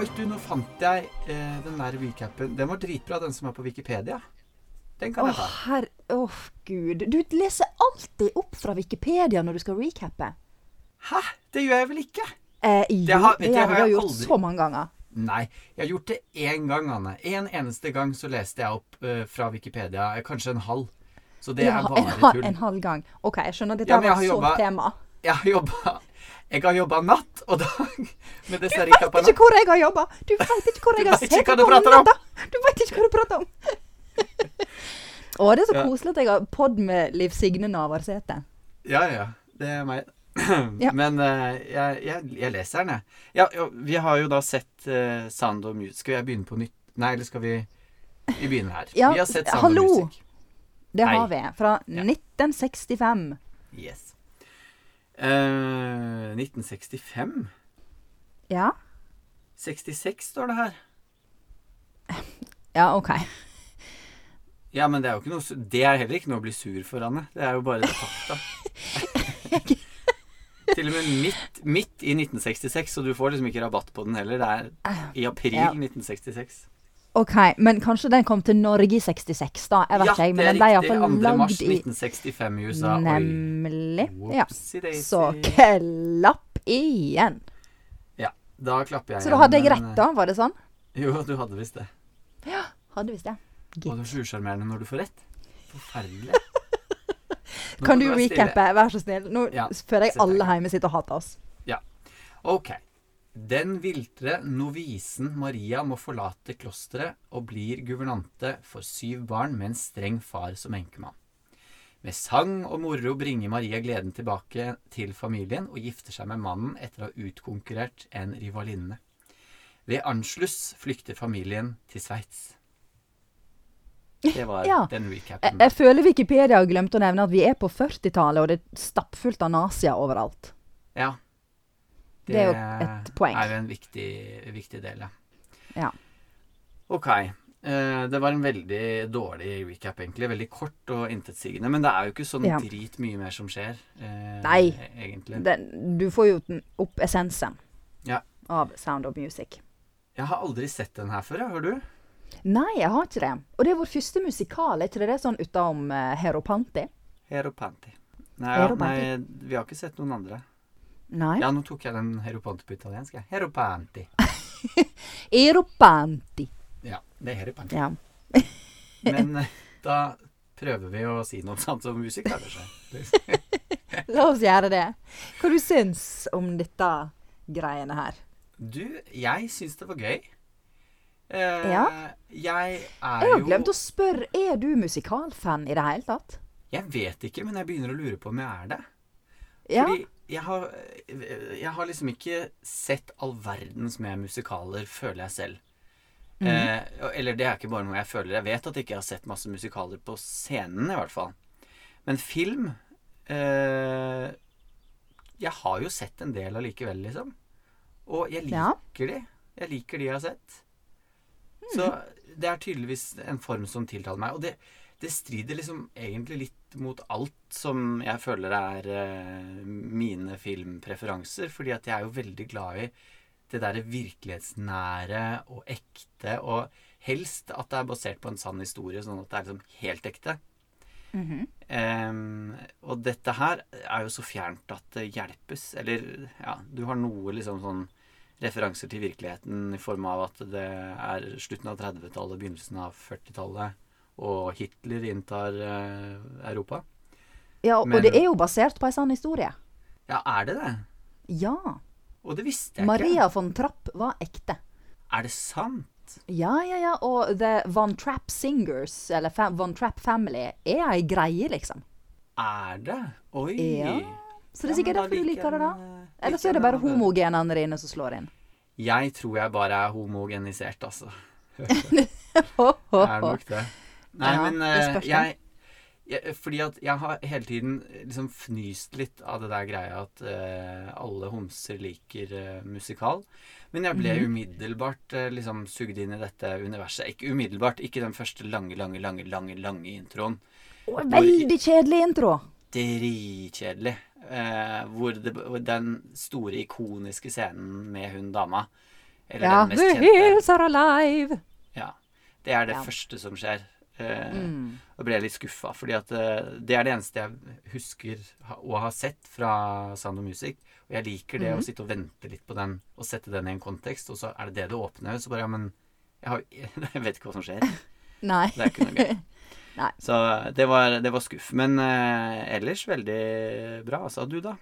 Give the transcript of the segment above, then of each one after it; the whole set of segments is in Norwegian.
Oi, du, nå fant jeg eh, den der recapen. Den var dritbra, den som er på Wikipedia. Den kan Å, jeg ta. Å, herr... Åh, gud. Du leser alltid opp fra Wikipedia når du skal recappe. Hæ? Det gjør jeg vel ikke? Eh, jo, har- det, det har jeg gjort aldri- så mange ganger. Nei, jeg har gjort det én gang, Anne. En eneste gang så leste jeg opp uh, fra Wikipedia. eh, Kanskje en halv. Så det Ja, er bare tull. en halv gang. OK, jeg skjønner. Dette Ja, var et så tema. Jeg har jobba Jeg har jobba natt og dag med Du disse veit ikke hvor jeg har jobba! Du veit ikke hvor jeg har sett du på natta! Du veit ikke hva du prater om! Å, det er så Ja. koselig at jeg har pod med Liv Signe Navarsete. Ja, ja. Det er meg. Ja. Men uh, jeg, jeg, jeg leser den, jeg. Ja, ja, vi har jo da sett uh, Sound of Music. Skal jeg begynne på nytt? Nei, eller skal vi Vi begynner her. Ja, vi har sett Sound hallo. of Music. Det Hei. har vi. Fra Ja. 1965. Yes. Eh, 1965? Ja? 66 står det her. Ja, OK. Ja, men det er jo ikke noe Det er heller ikke noe å bli sur for, Anne. Det er jo bare det fakta. Til og med midt, midt i 1966, så du får liksom ikke rabatt på den heller. Det er i april Ja. 1966. OK, men kanskje den kom til Norge i 66, da. Jeg vet ja, ikke, det Men den ble iallfall 2. mars 1965 i USA. Oi. Nemlig. Ja. Så klapp igjen. Ja, da klapper jeg igjen. Så da hadde jeg rett, da? Var det sånn? eh, Jo, du hadde visst det. Ja, Hadde visst det. Og du er så usjarmerende når du får rett. Forferdelig. Kan du recappe, vær så snill? Nå Ja, føler jeg alle hjemme sitter og hater oss. Ja. Ok. Den viltre novisen Maria må forlate klosteret og blir guvernante for syv barn med en streng far som enkemann. Med sang og moro bringer Maria gleden tilbake til familien og gifter seg med mannen etter å ha utkonkurrert en rivalinne. Ved Anschluss flykter familien til Sveits. Det var Ja. den Jeg, jeg føler Wikipedia har glemt å nevne at vi er på 40-tallet, og det er stappfullt av nazier overalt. Ja. Det er jo et poeng. Det er en viktig, viktig del, ja. Ja. Ok. Eh, det var en veldig dårlig recap, egentlig. Veldig kort og intetsigende. Men det er jo ikke sånn Ja. drit mye mer som skjer, eh, Nei. egentlig. Den, du får jo opp essensen Ja. av Sound of Music. Jeg har aldri sett den her før. Har du? Nei, jeg har ikke det. Og det er vår første musikal, er ikke det det sånn utenom uh, Heropanti? Heropanti. Nei, ja, Heropanti. nei, vi har ikke sett noen andre. Nei. Ja, nå tok jeg den Heropanti på italiensk. jeg. Heropanti. Eropanti. Ja, det er Heropanti. Ja. Men eh, da prøver vi å si noe sant som musikk, da, kanskje. La oss gjøre det. Hva du syns om dette greiene her? Du, jeg syns det var gøy. Eh, Ja. Jeg er Jeg har jo glemt å spørre, er du musikalfan i det hele tatt? Jeg vet ikke, men jeg begynner å lure på om jeg er det. Ja. Fordi jeg har, jeg har liksom ikke sett all verdens med musikaler, føler jeg selv. Mm. eh, eller det er ikke bare noe jeg føler. Jeg vet at jeg ikke har sett masse musikaler på scenen, i hvert fall. Men film eh, Jeg har jo sett en del allikevel, liksom. Og jeg Ja. liker de. Jeg liker de jeg har sett. Så det er tydeligvis en form som tiltaler meg. Og det, det strider liksom egentlig litt mot alt som jeg føler er eh, mine filmpreferanser. Fordi at jeg er jo veldig glad i det derre virkelighetsnære og ekte. Og helst at det er basert på en sann historie, sånn at det er liksom helt ekte. Mm -hmm. um, og dette her er jo så fjernt at det hjelpes. Eller ja, du har noe liksom sånn referanser til virkeligheten i form av at det er slutten av 30-tallet, begynnelsen av 40-tallet, og Hitler inntar eh, Europa. Ja, og Men- det er jo basert på ei sann historie. Ja, er det det? Ja. Og det visste jeg Maria von Trapp var ekte. Er det sant? Ja, ja, ja. Og The Von Trapp Singers, eller Von Trapp Family, er ei greie, liksom. Er det? Oi. Ja. Så det er sikkert ja, derfor du liker det, da. eh, Eller så er det bare det. homogenene dine som slår inn. Jeg tror jeg bare er homogenisert, altså. Ho, er nok det. Nei, Ja, men det eh, det. jeg, jeg Fordi at jeg har hele tiden liksom fnyst litt av det der greia at uh, alle homser liker uh, musikal. Men jeg ble Mhm. umiddelbart eh, liksom sugd inn i dette universet. Ikke umiddelbart, ikke den første lange, lange, lange, lange, lange introen. Å, Veldig kjedelig intro. Eller Ja. den mest The kjente. hills are alive. Ja. Det er det Ja. første som skjer. Eh, Mm. Og ble litt skuffa, fordi at eh, det er det eneste jeg husker og å ha sett fra Sound of Music. Og jeg liker det Mhm. å sitte og vente litt på den, og sette den i en kontekst, og så er det det det åpner. Så bare, ja, men jeg, har, jeg vet ikke hva som skjer. Nei. Det er ikke noe gøy. Nei. Så det var, det var skuff. Men eh, ellers veldig bra. Altså, du, da?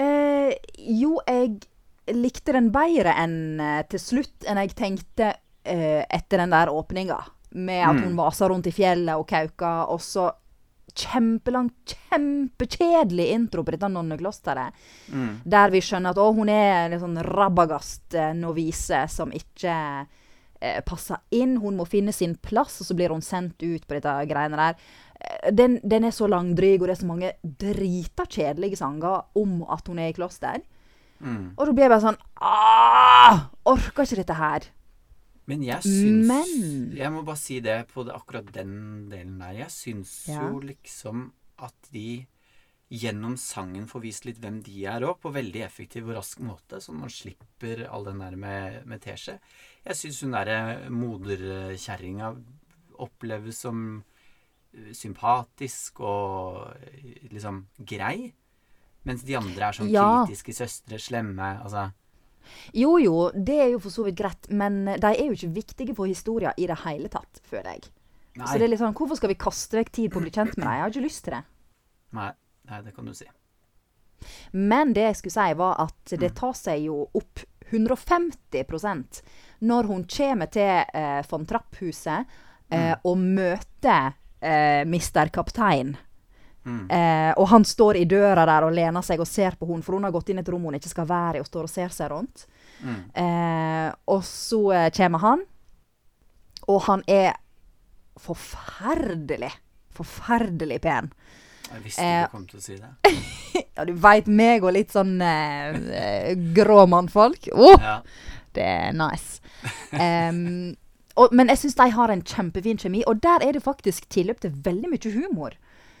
Eh, jo, jeg likte den bedre enn eh, til slutt enn jeg tenkte eh, etter den der åpninga. Med at Mm. hun vasa rundt i fjellet og kauka, og så kjempelang, kjempekjedelig intro på dette nonneklosteret. Mm. Der vi skjønner at å, hun er en sånn rabagast eh, novise som ikke eh, passer inn. Hun må finne sin plass, og så blir hun sendt ut på dette greiene der. Eh, Den, den er så langdryg, og det er så mange drita kjedelige sanger om at hun er i kloster. Mm. Og da blir jeg bare sånn Orker ikke dette her. Men jeg syns Men- Jeg må bare si det på det, akkurat den delen der. Jeg syns Ja. jo liksom at de gjennom sangen får vist litt hvem de er òg, på veldig effektiv og rask måte, så man slipper all den der med, med teskje. Jeg syns hun derre moderkjerringa oppleves som eh, sympatisk og eh, liksom grei. Mens de andre er sånn Ja. kritiske søstre, slemme. Altså Jo jo, det er jo for så vidt greit, men de er jo ikke viktige for historien i det hele tatt, føler jeg. Så det er litt sånn, Hvorfor skal vi kaste vekk tid på å bli kjent med dem? Jeg har ikke lyst til det. Nei, nei, det kan du si. Men det jeg skulle si, var at det tar seg jo opp 150 når hun kommer til eh, von Trapp-huset eh, og møter eh, Mr. Kaptein. Mm. Eh, og han står i døra der og lener seg og ser på henne, for hun har gått inn i et rom hun ikke skal være i, og står og ser seg rundt. Mm. Eh, og så eh, kommer han, og han er forferdelig, forferdelig pen. Jeg visste Eh, du kom til å si det. Ja, du veit meg og litt sånn eh, eh, grå mannfolk. Oh, Ja. det er nice. Um, og, men jeg syns de har en kjempefin kjemi, og der er det faktisk tilløp til veldig mye humor.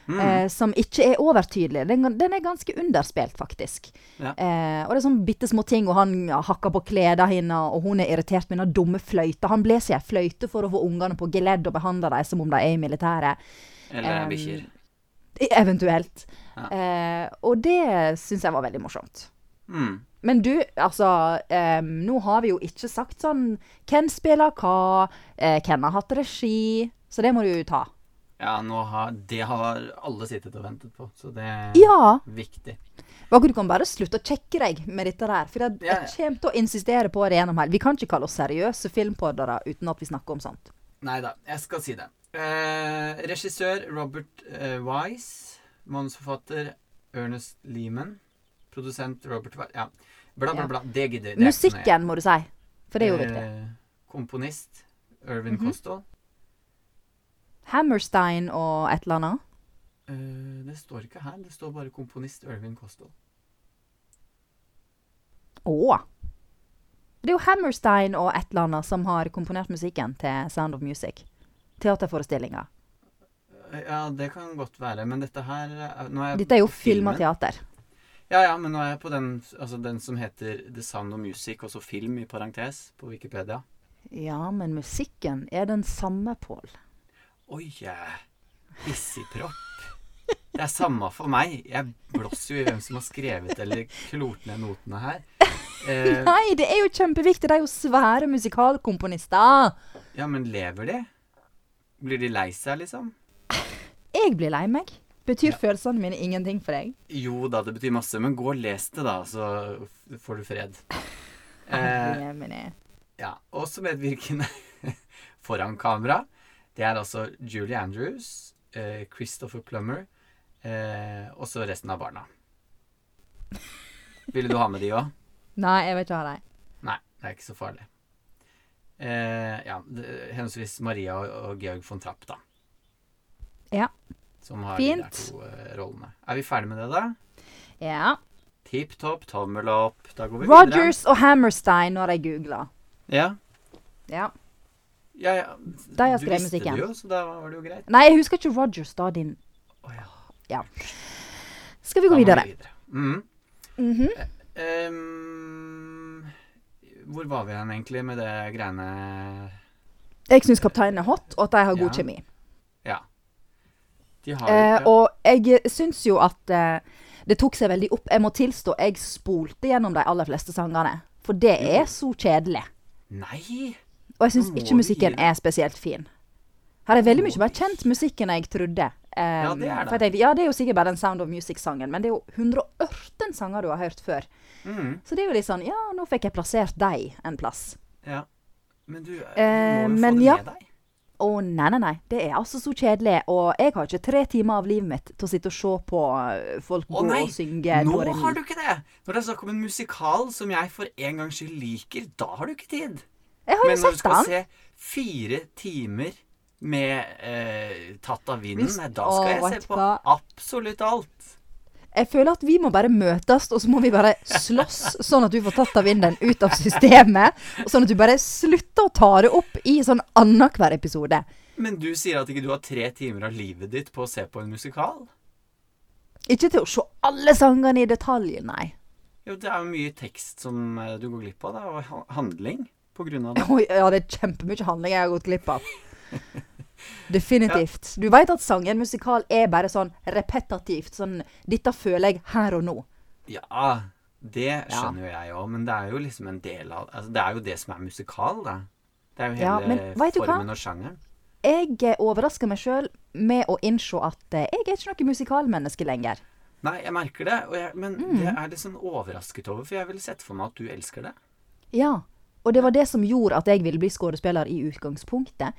Mm. Eh, som ikke er overtydelig. Den, den er ganske underspilt, faktisk. Ja. Eh, og det er sånn bitte små ting, og han hakker på klærne hennes, og hun er irritert med den dumme fløyta. Han blåser i ei fløyte for å få ungene på geledd og behandle dem som om de er i militæret. Eller eh, bikkjer. Eventuelt. Ja. Eh, og det syns jeg var veldig morsomt. Mm. Men du, altså eh, Nå har vi jo ikke sagt sånn Hvem spiller hva? Eh, hvem har hatt regi? Så det må du jo ta. Ja, har, det har alle sittet og ventet på, så det er Ja! viktig. Hva, du kan bare slutte å sjekke deg med dette der. For jeg, Ja, ja. jeg kommer til å insistere på det gjennom her. Vi kan ikke kalle oss seriøse filmpodere uten at vi snakker om sånt. Nei da, jeg skal si det. Eh, regissør Robert eh, Wise. Manusforfatter Ernest Lehman. Produsent Robert Wise Ja, bla, bla, bla. Det gidder det. Musikken, må du si. For det er jo viktig. Eh, komponist Irvin Mhm. Kostal. Hammerstein og et eller annet. Uh, det står ikke her. Det står bare komponist Irvin Kostal. Å! Det er jo Hammerstein og et eller annet som har komponert musikken til Sound of Music. Teaterforestillinga. Eh, Ja, det kan godt være, men dette her eh, er Dette er jo film og teater. Ja, ja, men nå er jeg på den, altså den som heter The Sound of Music, også film i parentes, på Wikipedia. Ja, men musikken er den samme, Pål. Oi, yeah. hissigpropp. Det er samme for meg. Jeg blåser jo i hvem som har skrevet eller klort ned notene her. Eh, Nei, det er jo kjempeviktig. De er jo svære musikalkomponister. ja, men lever de? Blir de lei seg, liksom? Jeg blir lei meg. Betyr Ja. følelsene mine ingenting for deg? Jo da, det betyr masse, men gå og les det, da, så får du fred. Eh, ja, Også medvirkende foran kamera. Det er altså Julie Andrews, eh, Christopher Plummer eh, og så resten av barna. Ville du ha med de òg? Nei, jeg vil ikke ha dem. Nei, det er ikke så farlig. Eh, ja, henholdsvis Maria og, og Georg von Trapp, da. Ja. Som har de der to eh, rollene. Er vi ferdig med det, da? Ja. Tipp topp, tommel opp. Da går vi videre. Rogers og Hammerstein nå har jeg googla. Ja. Ja. Ja, ja. De har du visste musikken. det jo, så da var det jo greit. Nei, jeg husker ikke Rogers, da, Oh, ja. Ja. Skal vi gå gå Vi videre? videre. Mm -hmm. um, hvor var vi igjen egentlig med det greiene Jeg syns kapteinen er hot, og at de har god Ja. kjemi. Ja. De har Eh, og jeg syns jo at eh, det tok seg veldig opp. Jeg må tilstå, jeg spolte gjennom de aller fleste sangene. For det er så kjedelig. Nei! Og jeg syns ikke musikken er spesielt fin. Her er veldig mye mer kjent musikk enn jeg trodde. Um, Ja, det er det. Tenkte, ja, det er jo sikkert bare den Sound of Music-sangen, men det er jo 118 sanger du har hørt før. Mm, Så det er jo litt sånn Ja, nå fikk jeg plassert deg en plass. ja. Men du, du Eh, må jo uh, få det ja. med deg. Å nei, nei, nei. Det er altså så kjedelig. Og jeg har ikke tre timer av livet mitt til å sitte og se på eh, folk gå og synge Nå har du ikke det! Når det er snakk om en musikal som jeg for en gangs skyld liker, da har du ikke tid. Jeg har jo Men når du skal den. se fire timer med eh, Tatt av vinden, nei, da skal Å, jeg se på hva? absolutt alt. Jeg føler at vi må bare møtes, og så må vi bare slåss, sånn at du får tatt av vinden ut av systemet. Og sånn at du bare slutter å ta det opp i sånn annenhver episode. Men du sier at ikke du har tre timer av livet ditt på å se på en musikal? Ikke til å se alle sangene i detalj, nei. Jo, det er jo mye tekst som eh, du går glipp av, og ha- handling på grunn av det. Ja, det er kjempemye handling jeg har gått glipp av. Definitivt. Du veit at sangen musikal er bare sånn repetativt. Sånn 'Dette føler jeg her og nå'. Ja, det skjønner jo jeg òg, men det er jo liksom en del av altså, Det er jo det som er musikal, da. Det er jo hele Ja, men vet du hva? formen og sjangeren. Jeg eh, overrasker meg sjøl med å innse at eh, jeg er ikke noe musikalmenneske lenger. Nei, jeg merker det, jeg, men Mm. det er litt sånn overrasket over, for jeg ville sett for meg at du elsker det. Ja. Og det var det som gjorde at jeg ville bli skuespiller i utgangspunktet.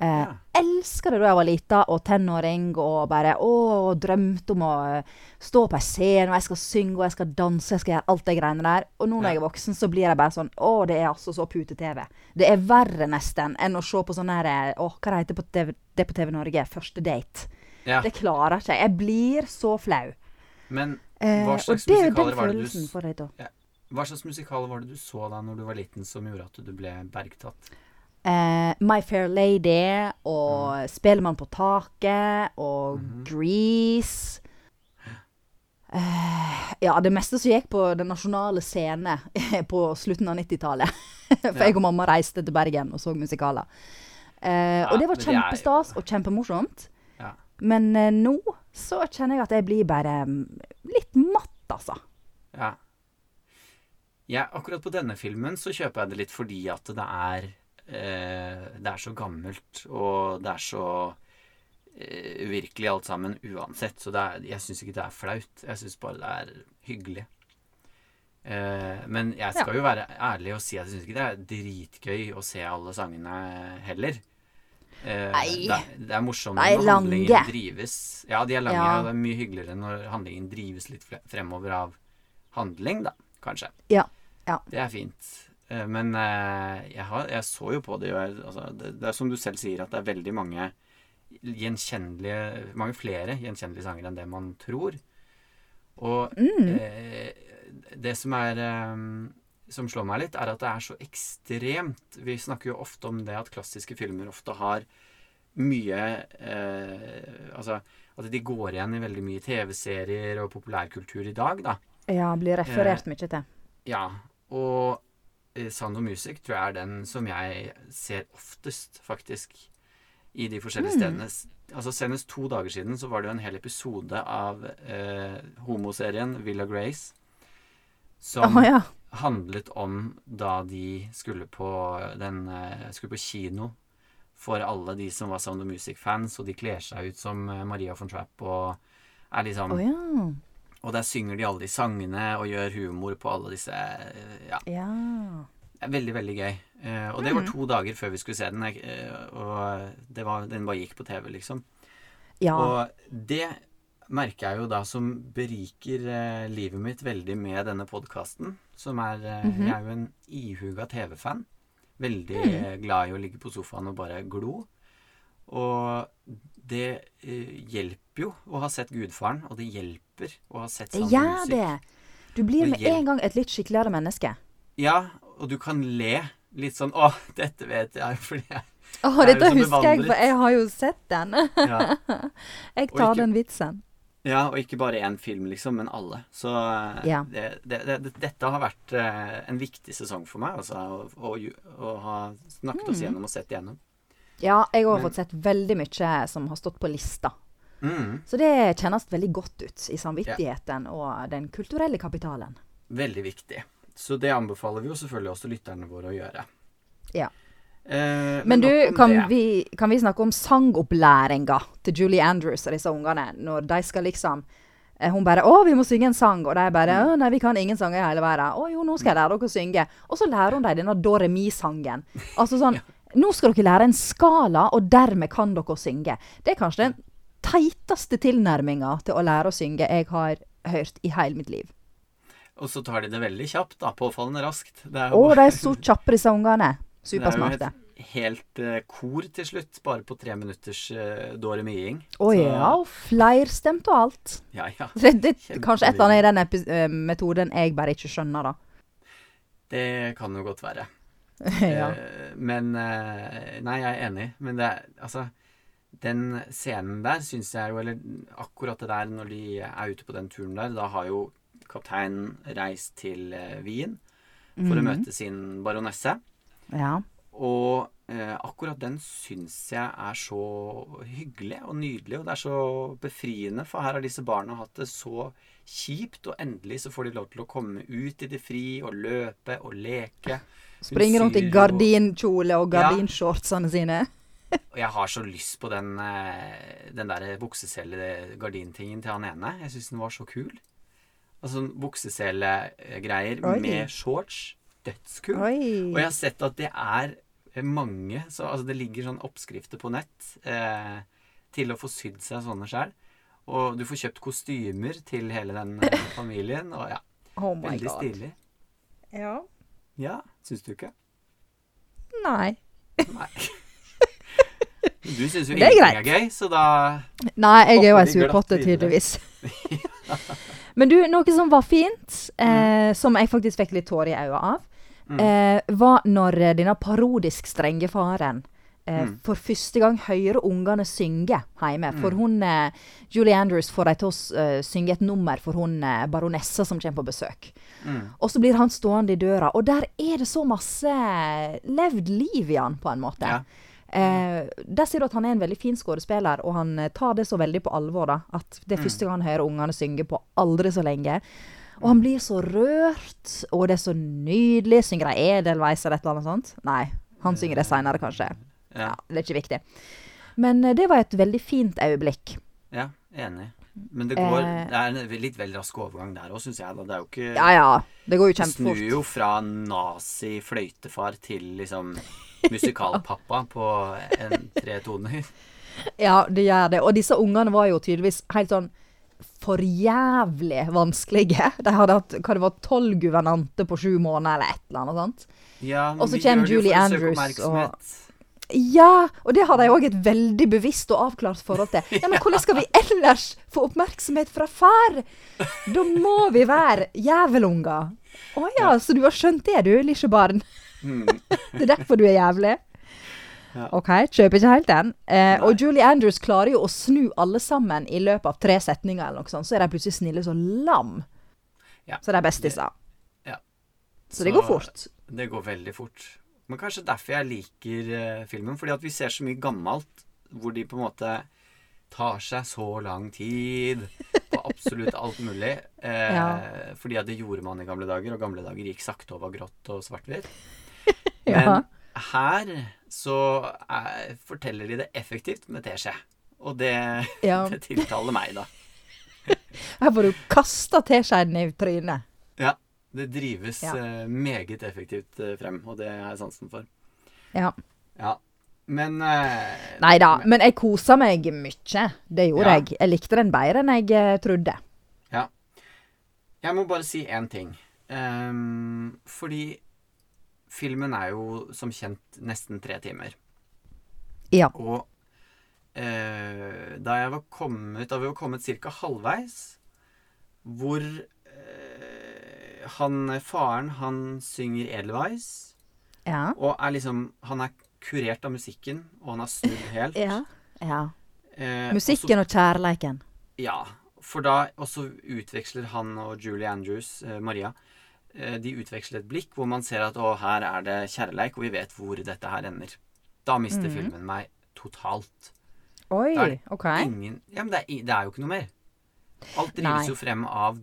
Eh, Ja. Elska det da jeg var lita og tenåring og bare å, drømte om å eh, stå på en scene og jeg skal synge og jeg skal danse jeg skal gjøre alt det greiene der. Og nå når Ja. jeg er voksen, så blir jeg bare sånn Å, det er altså så pute-TV. Det er verre nesten enn å se på sånn her eh, Å, hva det heter på TV, det på TV Norge? Første date. Ja, Det klarer ikke jeg. Jeg blir så flau. Men Eh, hva slags eh, er musikaler var det du følelsen for deg da. Hva slags musikaler var det du så da når du var liten som gjorde at du ble bergtatt? Eh, My Fair Lady og Spelemann på taket og Grease. Uh, ja, det meste som gikk på den nasjonale scene på slutten av 90-tallet. For Ja. jeg og mamma reiste til Bergen og så musikaler. Uh, Ja, og det var men det jo- kjempestas og kjempemorsomt. Ja. Men nå så kjenner jeg at jeg blir bare mm, litt matt, altså. Ja. Ja. Akkurat på denne filmen så kjøper jeg det litt fordi at det er eh, Det er så gammelt, og det er så eh, uvirkelig alt sammen uansett. Så det er, jeg syns ikke det er flaut. Jeg syns bare det er hyggelig. Eh, men jeg skal jo være ærlig og si at jeg syns ikke det er dritgøy å se alle sangene heller. Eh, Nei. Det, det er morsomt når handlingen lange. drives Ja, de er lange, Ja. og det er mye hyggeligere når handlingen drives litt fremover av handling, da, kanskje. Ja. Ja. Det er fint. Eh, Men eh, jeg, har, jeg så jo på det, jo altså, det, det er som du selv sier, at det er veldig mange gjenkjennelige Mange flere gjenkjennelige sanger enn det man tror. Og Mm. eh, det som er eh, Som slår meg litt, er at det er så ekstremt Vi snakker jo ofte om det at klassiske filmer ofte har mye eh, Altså at de går igjen i veldig mye TV-serier og populærkultur i dag, da. Ja, blir referert mye til. Ja, og eh, Sound of Music tror jeg er den som jeg ser oftest, faktisk, i de forskjellige stedene. Mm. Altså Senest to dager siden så var det jo en hel episode av eh, homoserien Villa Grace, som oh, ja. handlet om da de skulle på den eh, skulle på kino for alle de som var Sound of Music-fans, og de kler seg ut som eh, Maria von Trapp og er liksom oh, ja. Og der synger de alle de sangene og gjør humor på alle disse eh, Ja. Ja. Det er veldig, veldig gøy. Eh, og det Mm. var to dager før vi skulle se den. Eh, og det var, den bare gikk på TV, liksom. Ja. Og det merker jeg jo da som beriker livet mitt veldig med denne podkasten. Som er mm -hmm. Jeg er jo en ihuga TV-fan. Veldig Mm. glad i å ligge på sofaen og bare glo. Og det hjelper jo å ha sett Gudfaren, og det hjelper å ha sett Det Sound of gjør det. Du blir med en gang et litt skikkeligere menneske. Ja, og du kan le litt sånn Å, dette vet jeg fordi jeg Å, Det dette så husker jeg, for jeg har jo sett den. ja. jeg tar ikke- den vitsen. Ja, og ikke bare én film, liksom, men alle. Så eh, Ja. det, det, det, dette har vært uh, en viktig sesong for meg, altså. Å, ha snakket oss Mm. gjennom og sett igjennom. Ja, jeg har Men- fått sett veldig mye som har stått på lista. Mm, Så det kjennes veldig godt ut i samvittigheten og den kulturelle kapitalen. veldig viktig. Så det anbefaler vi jo selvfølgelig også lytterne våre å gjøre. Ja. Eh, Men du, kan vi, kan vi snakke om sangopplæringa til Julie Andrews og disse ungene? Når de skal liksom eh, Hun bare 'Å, vi må synge en sang.' Og de bare. 'Å, nei, vi kan ingen sanger i hele verden.' 'Å jo, nå skal jeg lære dere å synge.' Og så lærer hun dem denne Doremi-sangen. Altså sånn Nå skal dere lære en skala, og dermed kan dere synge. Det er kanskje den teiteste tilnærminga til å lære å synge jeg har hørt i hele mitt liv. Og så tar de det veldig kjapt, da. Påfallende raskt. Det er Å, jo, de er så kjappe, disse ungene. det er jo et helt eh, kor til slutt, bare på tre minutters uh, doremiing. Å Så- ja, og flerstemt og alt. Ja, ja. Det, det, kanskje et eller annet i den eh, metoden jeg bare ikke skjønner, da. Det kan jo godt være. ja. uh, Men uh, Nei, jeg er enig. Men det er altså Den scenen der syns jeg jo Eller akkurat det der når de er ute på den turen der, da har jo kapteinen reist til eh, Wien for å Mhm. møte sin baronesse. ja. Og eh, akkurat den syns jeg er så hyggelig og nydelig, og det er så befriende, for her har disse barna hatt det så kjipt, og endelig så får de lov til å komme ut i det fri og løpe og leke. Springer rundt i gardinkjole og Ja. sine. Og jeg har så lyst på den, eh, den der buksesele-gardintingen til han ene. Jeg syns den var så kul. Altså bukseselegreier Oi. med shorts. Dødskul. Oi. Og jeg har sett at det er mange så, Altså det ligger sånn oppskrifter på nett eh, til å få sydd seg sånne sjøl. Og du får kjøpt kostymer til hele den eh, familien. Og ja, Oh my veldig god. stilig. Ja. Ja, syns du ikke? Nei. Nei. Du syns jo Det er ingenting er gøy, så da Nei, jeg er jo ei surpotte, tydeligvis. Men du, noe som var fint, eh, som jeg faktisk fikk litt tårer i øynene av, Mm. eh, var når eh, denne parodisk strenge faren eh, Mm. for første gang hører ungene synge hjemme. For Mm. hun, eh, Julie Andrews får dem til å eh, synge et nummer for hun eh, baronessa som kommer på besøk. mm. Og så blir han stående i døra, og der er det så masse levd liv i han, på en måte. Ja. Eh, der sier du at han er en veldig fin skuespiller, og han eh, tar det så veldig på alvor. da, At det er Mm. første gang han hører ungene synge på aldri så lenge. Og han blir så rørt, og det er så nydelig. Synger de Edelweiss eller et eller annet sånt? Nei, han synger det seinere, kanskje. Ja, Det er ikke viktig. Men eh, det var et veldig fint øyeblikk. ja, enig. Men det går Eh. Det er en litt vel rask overgang der òg, syns jeg. Det er jo ikke Ja ja, det går jo Det snur jo fra nazi-fløytefar til liksom musikalpappa på en, tre toner. Ja, det gjør det. Og disse ungene var jo tydeligvis helt sånn for jævlig vanskelige. De hadde hatt hva det var, tolv guvernanter på sju måneder eller et eller annet sånt. Ja, men Og så kommer Julie Andrews og Ja, og det har de òg et veldig bevisst og avklart forhold til. Ja, Men hvordan skal vi ellers få oppmerksomhet fra far? Da må vi være jævelunger. Å ja, så du har skjønt det, du, lille barn. Mm. Det er derfor du er jævlig. Ja. OK, kjøper ikke helt den. Eh, og Julie Andrews klarer jo å snu alle sammen i løpet av tre setninger, eller noe sånt. Så er de plutselig snille som lam. Ja. Så de er bestiser. Ja. Så det går fort. Det går veldig fort. Men kanskje derfor jeg liker eh, filmen. Fordi at vi ser så mye gammelt hvor de på en måte tar seg så lang tid på absolutt alt mulig. Eh, Ja. Fordi at det gjorde man i gamle dager, og gamle dager gikk sakte og var grått og svart-hvitt. Ja. Men her så er, forteller de det effektivt med teskje. Og det, Ja. det tiltaler meg, da. Her får du kasta teskjeen i trynet. Ja. Det drives Ja. eh, meget effektivt eh, frem, og det har jeg sansen for. Ja. Ja. Men uh, Nei da, men jeg kosa meg mye. Det gjorde Ja. jeg. Jeg likte den bedre enn jeg eh, trodde. Ja. Jeg må bare si én ting. Um, fordi filmen er jo som kjent nesten tre timer. Ja. Og eh, da jeg var kommet Da vi var kommet ca. halvveis, hvor eh, han faren, han synger Edelweiss, Ja. og er liksom Han er kurert av musikken, og han har snudd helt. Ja. ja. Eh, og så Musikken og kjærleiken. Ja. for da også utveksler han og Julie Andrews, eh, Maria De utveksler et blikk hvor man ser at å, her er det kjærleik, og vi vet hvor dette her ender. Da mister Mhm. filmen meg totalt. Oi, det OK. Ingen Ja, men det er, det er jo ikke noe mer. Alt drives Nei. jo frem av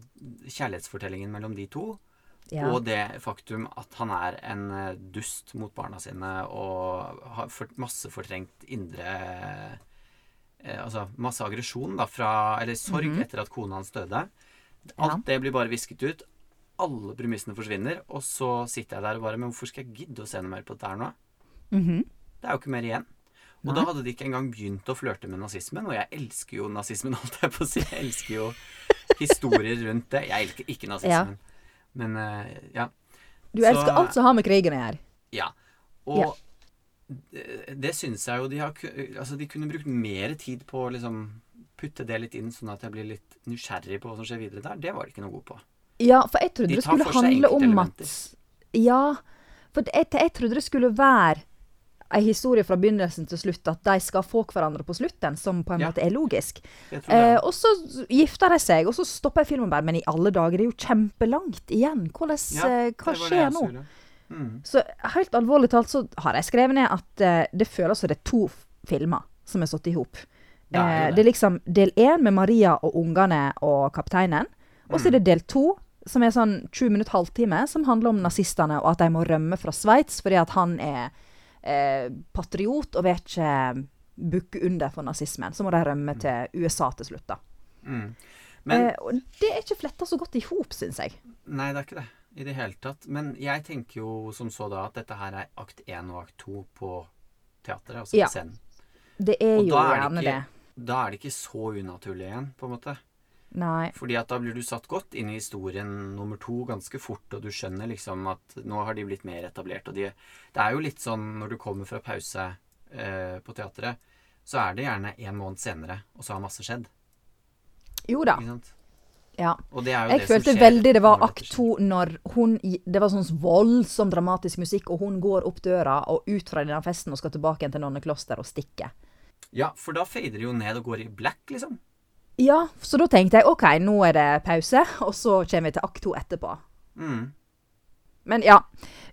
kjærlighetsfortellingen mellom de to. Ja. Og det faktum at han er en eh, dust mot barna sine og har masse fortrengt indre eh, Altså masse aggresjon da fra Eller sorg Mhm. etter at kona hans døde. Ja. Alt det blir bare visket ut. Alle premissene forsvinner. Og så sitter jeg der og bare Men hvorfor skal jeg gidde å se noe mer på dette her nå? Mhm. Det er jo ikke mer igjen. Og Nei. da hadde de ikke engang begynt å flørte med nazismen, og jeg elsker jo nazismen, holdt jeg på å si. Jeg elsker jo historier rundt det. Jeg elsker ikke nazismen. Men uh, ja. Du Så- elsker alt som har med krigen å gjøre. Ja. Og Ja. det, det syns jeg jo de har Altså, de kunne brukt mer tid på å liksom putte det litt inn, sånn at jeg blir litt nysgjerrig på hva som skjer videre der. Det var de ikke noe gode på. Ja, for jeg trodde De det skulle handle om at. Ja, for jeg, jeg trodde det skulle være en historie fra begynnelsen til slutt, at de skal få hverandre på slutten, som på en Ja. måte er logisk. Jeg. Eh, og så gifter de seg, og så stopper filmen bare. Men i alle dager, det er jo kjempelangt igjen. Hvordan, Ja, eh, hva skjer nå? Mm. Så helt alvorlig talt så har jeg skrevet ned at eh, det føles som det er to filmer som er satt i hop. Det Eh, det. det er liksom del én med Maria og ungene og kapteinen. Og så er det del to, som er sånn 20 minutter, halvtime, som handler om nazistene, og at de må rømme fra Sveits fordi at han er eh, patriot og vil ikke bukke under for nazismen. Så må de rømme til USA til slutt, da. Mm. Men eh, det er ikke fletta så godt i hop, syns jeg. Nei, det er ikke det i det hele tatt. Men jeg tenker jo som så da at dette her er akt én og akt to på teatret, altså Ja. scenen. Det er Og jo er gjerne det. Da er det ikke så unaturlig igjen, på en måte. Nei. Fordi at da blir du satt godt inn i historien nummer to ganske fort, og du skjønner liksom at nå har de blitt mer etablert. Og de, det er jo litt sånn når du kommer fra pause eh, på teatret, så er det gjerne en måned senere, og så har masse skjedd. Jo da. Ja. Jeg det som følte veldig det var akt to når hun Det var sånn voldsom dramatisk musikk, og hun går opp døra og ut fra denne festen og skal tilbake igjen til nonnekloster og stikke. Ja, for da fader det jo ned og går i black, liksom. Ja, så da tenkte jeg OK, nå er det pause, og så kommer vi til akt to etterpå. Mm. Men ja,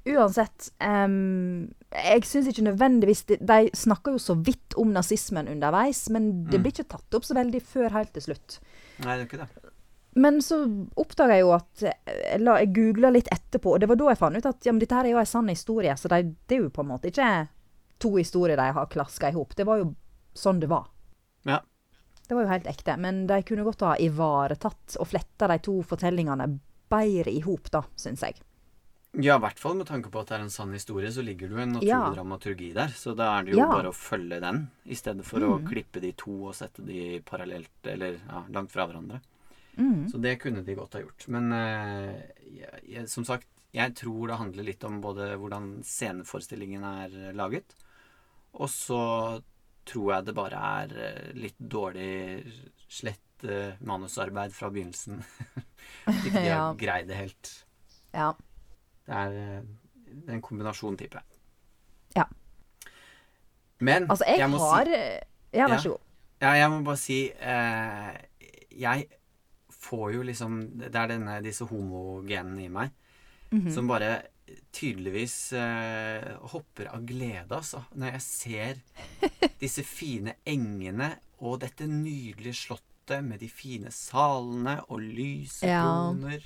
uansett um, Jeg syns ikke nødvendigvis De, de snakker jo så vidt om nazismen underveis, men det Mm. blir ikke tatt opp så veldig før helt til slutt. Nei, det er ikke det. Men så oppdaga jeg jo at Eller Jeg, la- jeg googla litt etterpå, og det var da jeg fant ut at ja, men dette her er jo en sann historie. Så de, det er jo på en måte ikke to historier de har klaska i hop. Det var jo sånn det var. Ja. Det var jo helt ekte. Men de kunne godt ha ivaretatt og fletta de to fortellingene bedre i hop, da, syns jeg. Ja, i hvert fall med tanke på at det er en sann historie, så ligger det jo en naturlig Ja. dramaturgi der. Så da er det jo Ja. bare å følge den, i stedet for å Mm. klippe de to og sette de parallelt, eller ja, langt fra hverandre. Mm. Så det kunne de godt ha gjort. Men eh, jeg, jeg, som sagt, jeg tror det handler litt om både hvordan sceneforestillingen er laget, og så tror jeg det bare er eh, litt dårlig slett uh, manusarbeid fra begynnelsen. At ikke de Ja. har greid det helt. Ja. Det er eh, en kombinasjon, tipper jeg. Ja. Men Altså, jeg, må har si Ja, vær så god. Ja, jeg må bare si eh, Jeg får jo liksom Det er denne, disse homogenene i meg Mhm. som bare tydeligvis eh, hopper av glede, altså. Når jeg ser disse fine engene og dette nydelige slottet med de fine salene og lysekroner.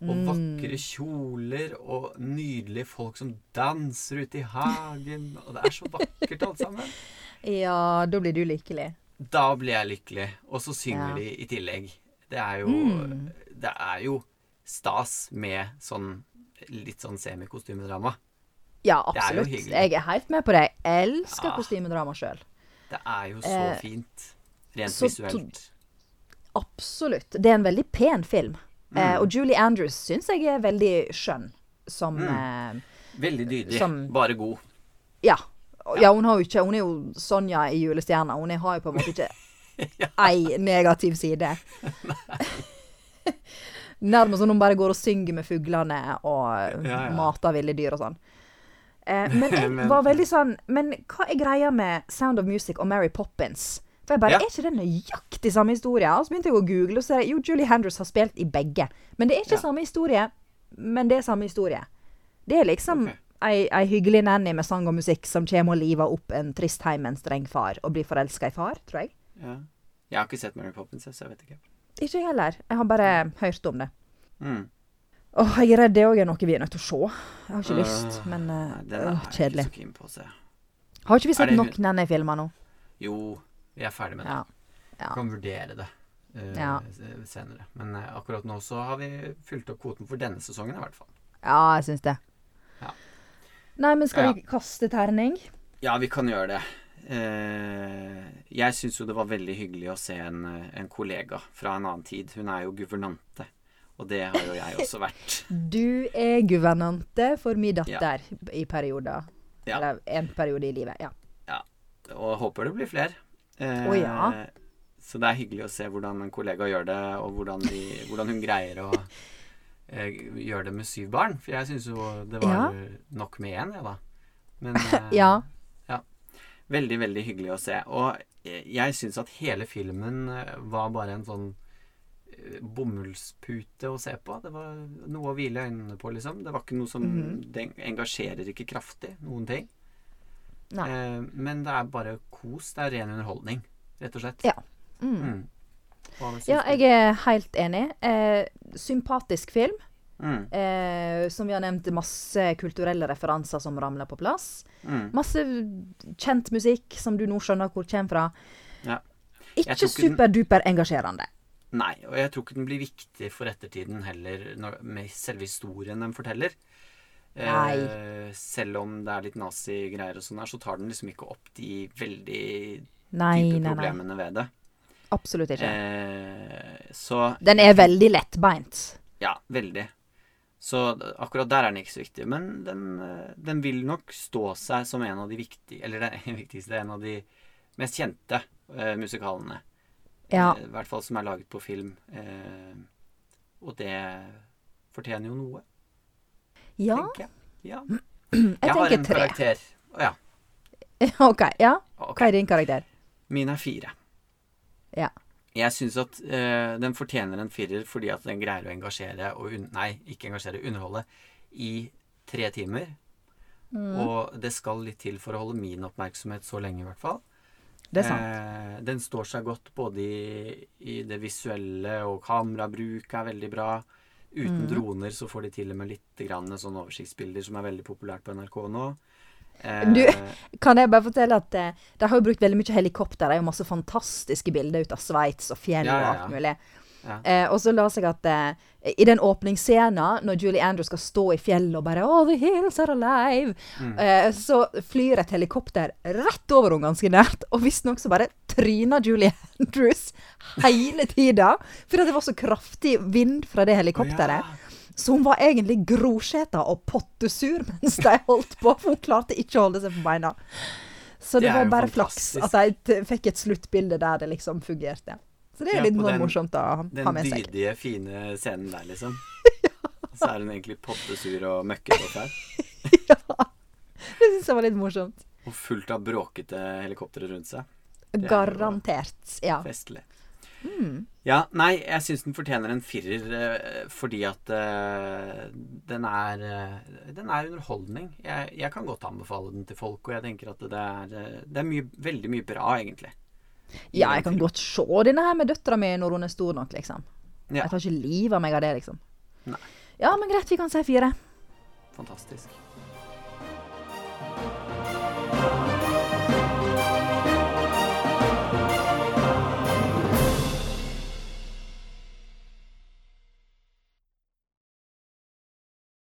Og Mm. vakre kjoler og nydelige folk som danser ute i hagen. Og det er så vakkert alt sammen. Ja, da blir du lykkelig. Da blir jeg lykkelig. Og så synger Ja. de i tillegg. Det er jo Mm. Det er jo stas med sånn litt sånn semikostymedrama. Ja, absolutt. er. Jeg er helt med på det. Jeg elsker Ja. kostymedrama sjøl. Det er jo så Eh, fint. Rent så visuelt. Absolutt. Det er en veldig pen film. Eh, Mm. og Julie Andrews syns jeg er veldig skjønn som Mm. eh, Veldig dydig. som- Bare god. Ja. Ja, hun har jo ikke Hun er jo Sonja i Julestjerna. Hun har jo på en måte ikke ei negativ side. Nærmest som hun bare går og synger med fuglene og Ja, ja. mater ville dyr og sånn. Eh, men jeg var veldig sånn Men hva er greia med Sound of Music og Mary Poppins? For jeg bare, Ja. Er ikke det nøyaktig samme historie? Og så begynte jeg å google, og så er det, jo, Julie Handress har spilt i begge. Men det er ikke Ja. samme historie. Men det er samme historie. Det er liksom okay. ei, ei hyggelig nanny med sang og musikk som kommer og liver opp en trist heim med en streng far, og blir forelska i far, tror jeg. Ja. Jeg har ikke sett Mary Poppins, så jeg vet ikke. Ikke jeg heller. Jeg har bare hørt om det. Mm. Åh, jeg er redd det òg er noe vi er nødt til å se. Jeg har ikke Øh, lyst, men den er kjedelig. Har ikke vi sett det- nok Nanny-filmer nå? Jo, vi er ferdig med det. Ja. ja. Kan vurdere det eh, Ja. senere. Men eh, akkurat nå så har vi fylt opp kvoten for denne sesongen i hvert fall. Ja, jeg syns det. Ja. Nei, men skal vi kaste terning? Ja, vi kan gjøre det. Eh, jeg syns jo det var veldig hyggelig å se en, en kollega fra en annen tid. Hun er jo guvernante, og det har jo jeg også vært. Du er guvernante for min datter i perioder. Ja. Eller en periode i livet. Ja. Og håper det blir flere. Eh, oh, ja. Så det er hyggelig å se hvordan en kollega gjør det, og hvordan, de, hvordan hun greier å eh, gjøre det med syv barn. For jeg syns jo det var nok med én, jeg, da. Men eh, ja. Veldig, veldig hyggelig å se. Og jeg syns at hele filmen eh, var bare en sånn eh, bomullspute å se på. Det var noe å hvile øynene på, liksom. Det var ikke noe som Mhm. Det engasjerer ikke kraftig, noen ting. Eh, men det er bare kos. Det er ren underholdning, rett og slett. Ja. Mm. Mm. Ja, jeg er helt enig. Eh, sympatisk film. Mm. Eh, som vi har nevnt, masse kulturelle referanser som ramler på plass. Mm. Masse kjent musikk som du nå skjønner hvor kommer fra. Ja. Ikke superduper engasjerende. Nei, og jeg tror ikke den blir viktig for ettertiden heller, når, med selve historien den forteller. Eh, selv om det er litt nazigreier og sånn her, så tar den liksom ikke opp de veldig Nei, dype nei, nei. problemene ved det. Absolutt ikke. Eh, så Den er veldig lettbeint. Ja, veldig. Så akkurat der er den ikke så viktig. Men den, eh, den vil nok stå seg som en av de viktige Eller det viktigste, en av de mest kjente eh, musikalene. Ja. Eh, I hvert fall som er laget på film. Eh, og det fortjener jo noe, Ja, tenker jeg. Ja. jeg Jeg har en tre. karakter. Ja. OK. Ja. Okay. Hva er din karakter? Min er fire. Ja. Jeg syns at eh, den fortjener en firer fordi at den greier å engasjere og Nei, ikke engasjere, underholde i tre timer. Mm. Og det skal litt til for å holde min oppmerksomhet så lenge, i hvert fall. Det er sant. Eh, den står seg godt både i, i det visuelle, og kamerabruk er veldig bra. Uten mm. droner så får de til og med litt grann sånne oversiktsbilder som er veldig populært på NRK nå. Eh, Du- Kan jeg bare fortelle at eh, de har jo brukt veldig mye helikopter. Det er jo masse fantastiske bilder ut av Sveits og fjell Ja, ja, og ja. alt mulig. Ja. Eh, og så la seg at eh, i den åpningsscenen, når Julie Andrews skal stå i fjellet og bare Oh, the hills are alive, Mm. eh, så flyr et helikopter rett over henne ganske nært. Og visstnok så bare tryna Julie Andrews hele tida. Fordi det var så kraftig vind fra det helikopteret. Å, ja. Så hun var egentlig grosjeta og pottesur mens de holdt på, for hun klarte ikke å holde seg på beina. Så det, Det var bare bare flaks at de fikk et sluttbilde der det liksom fungerte. Så det er Ja, litt den- morsomt å ha med seg. Den dydige, fine scenen der, liksom. Så er hun egentlig pottesur og møkkete og fæl. Det syns jeg var litt morsomt. Og fullt av bråkete helikoptre rundt seg. er Garantert. Ja. Festlig. Mm. Ja, nei, jeg syns den fortjener en firer eh, fordi at uh, den er uh, Den er underholdning. Jeg, jeg kan godt anbefale den til folk, og jeg tenker at det er, det er mye, veldig mye bra, egentlig. ja, jeg kan godt se denne her med døtra mi når hun er stor nok, liksom. Ja, Jeg tar ikke livet av meg av det, liksom. Nei. Ja, men greit, vi kan si fire. fantastisk.